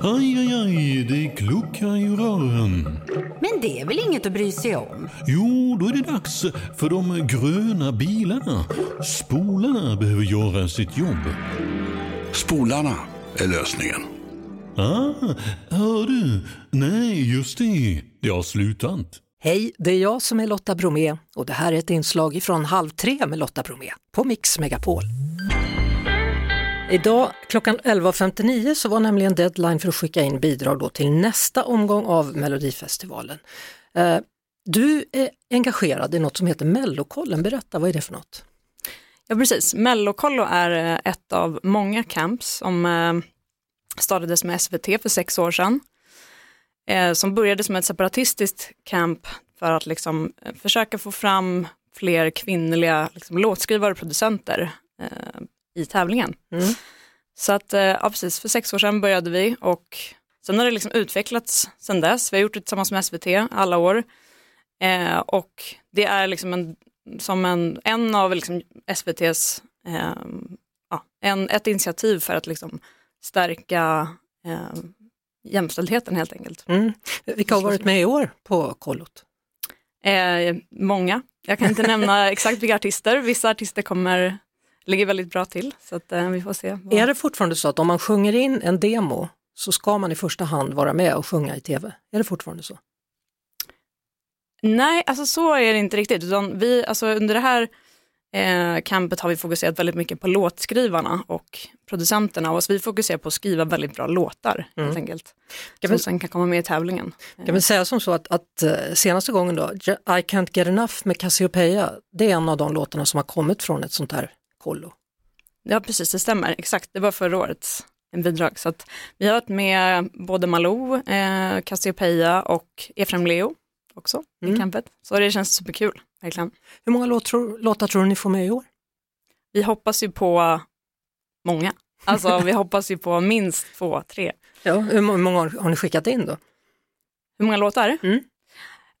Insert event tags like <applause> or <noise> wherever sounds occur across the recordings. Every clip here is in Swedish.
Aj, aj, aj, det kluckar i rören. Men det är väl inget att bry sig om? Jo, då är det dags för de gröna bilarna. Spolarna behöver göra sitt jobb. Spolarna är lösningen. Ah, hör du? Nej, just det. Det har slutat. Hej, det är jag som är Lotta Bromé och det här är ett inslag från Halv tre med Lotta Bromé på Mix Megapol. Idag klockan 11.59 så var nämligen deadline för att skicka in bidrag då till nästa omgång av Melodifestivalen. Eh, du är engagerad i något som heter Mellokollen, berätta vad är det för något? Ja precis, Mellokollo är eh, ett av många camps som eh, startades med SVT för sex år sedan. Eh, som började som ett separatistiskt camp för att liksom eh, försöka få fram fler kvinnliga liksom, låtskrivare och producenter i tävlingen. Mm. Så att, ja precis, för sex år sedan började vi och sen har det liksom utvecklats sen dess. Vi har gjort det tillsammans med SVT alla år. Eh, och det är liksom en, som en, en av liksom SVTs, eh, ja, en, ett initiativ för att liksom stärka eh, jämställdheten helt enkelt. Mm. Vilka har varit med i år på kollot? Eh, många. Jag kan inte <laughs> nämna exakt vilka artister. Vissa artister kommer ligger väldigt bra till så att, eh, vi får se. Vad... Är det fortfarande så att om man sjunger in en demo så ska man i första hand vara med och sjunga i tv? Är det fortfarande så? Nej, alltså så är det inte riktigt. Utan vi, alltså under det här eh, campet har vi fokuserat väldigt mycket på låtskrivarna och producenterna. Och så vi fokuserar på att skriva väldigt bra låtar mm. helt enkelt. Kan som vi, sen kan komma med i tävlingen. Kan vi säga som så att, att eh, senaste gången då, I can't get enough med Cassiopeia, det är en av de låtarna som har kommit från ett sånt här kollo. Ja precis, det stämmer. Exakt, det var förra årets bidrag. Så vi har varit med både Malou, eh, Cassiopeia och Efraim Leo också mm. i campet. Så det känns superkul, verkligen. Hur många låt, låtar tror du ni får med i år? Vi hoppas ju på många. Alltså <laughs> vi hoppas ju på minst två, tre. Ja, hur många har ni skickat in då? Hur många låtar? Mm.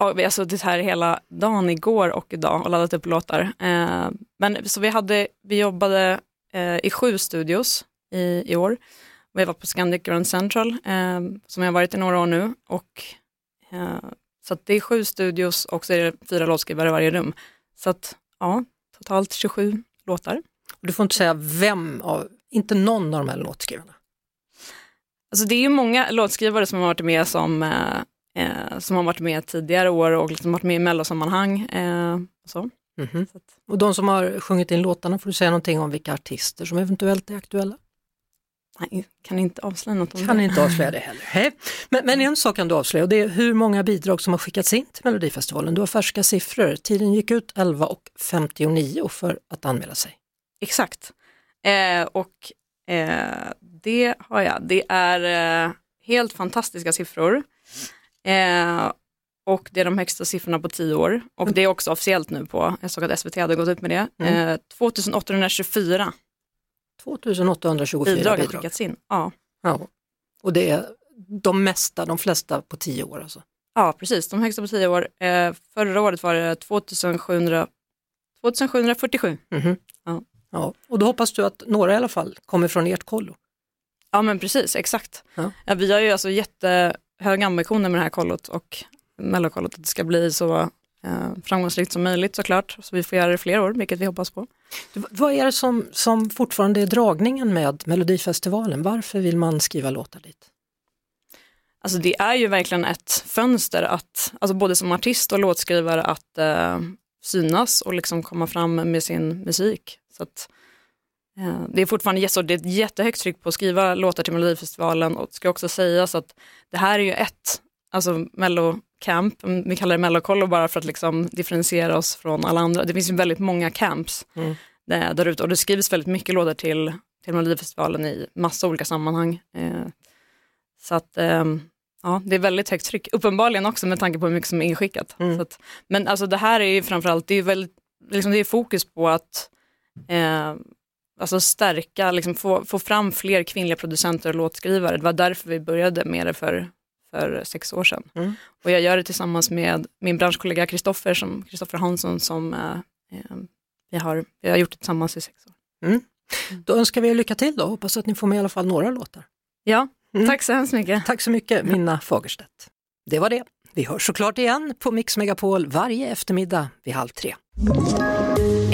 Ja, vi har suttit här hela dagen igår och idag och laddat upp låtar. Eh, men så vi, hade, vi jobbade eh, i sju studios i, i år. Vi var på Scandic Grand Central eh, som jag har varit i några år nu och eh, så det är sju studios och så är det fyra låtskrivare i varje rum. Så att ja, totalt 27 låtar. Du får inte säga vem av, inte någon av de här låtskrivarna? Alltså det är ju många låtskrivare som har varit med som, eh, som har varit med tidigare år och liksom varit med i mellosammanhang. Eh, så. Mm -hmm. så att... Och de som har sjungit in låtarna, får du säga någonting om vilka artister som eventuellt är aktuella? Nej, kan inte avslöja något om kan det. inte avslöja det heller. Hej. Men, men en sak kan du avslöja och det är hur många bidrag som har skickats in till Melodifestivalen. Du har färska siffror. Tiden gick ut 11.59 för att anmäla sig. Exakt. Eh, och eh, det har jag. Det är eh, helt fantastiska siffror. Eh, och det är de högsta siffrorna på tio år. Och det är också officiellt nu på, jag såg att SVT hade gått ut med det, mm. 2824 2824 bidrag. Bidrag skickats in. Ja. ja. Och det är de mesta, de flesta på tio år alltså? Ja, precis. De högsta på tio år. Eh, förra året var det 2700, 2747. Mm -hmm. ja. ja. Och då hoppas du att några i alla fall kommer från ert kollo? Ja men precis, exakt. Ja. Ja, vi har ju alltså jättehöga ambitioner med det här kollot och mellokollot att det ska bli så eh, framgångsrikt som möjligt såklart. Så vi får göra det fler år, vilket vi hoppas på. Vad är det som, som fortfarande är dragningen med Melodifestivalen? Varför vill man skriva låtar dit? Alltså det är ju verkligen ett fönster att, alltså både som artist och låtskrivare att eh, synas och liksom komma fram med sin musik. Så att, det är fortfarande så, det är ett jättehögt tryck på att skriva låtar till Melodifestivalen och det ska också sägas att det här är ju ett, alltså mello camp, vi kallar det mellokollo bara för att liksom differentiera oss från alla andra. Det finns ju väldigt många camps mm. där ute och det skrivs väldigt mycket låtar till, till Melodifestivalen i massa olika sammanhang. Eh, så att eh, ja, det är väldigt högt tryck, uppenbarligen också med tanke på hur mycket som är inskickat. Mm. Att, men alltså det här är ju framförallt, det är, väldigt, liksom det är fokus på att eh, alltså stärka, liksom få, få fram fler kvinnliga producenter och låtskrivare. Det var därför vi började med det för för sex år sedan. Mm. Och jag gör det tillsammans med min branschkollega Kristoffer som, Kristoffer Hansson som eh, eh, vi, har, vi har gjort det tillsammans i sex år. Mm. Då önskar vi er lycka till då, hoppas att ni får med i alla fall några låtar. Ja, Tack så hemskt mycket. Tack så mycket Minna Fagerstedt. Det var det. Vi hörs såklart igen på Mix Megapol varje eftermiddag vid halv tre.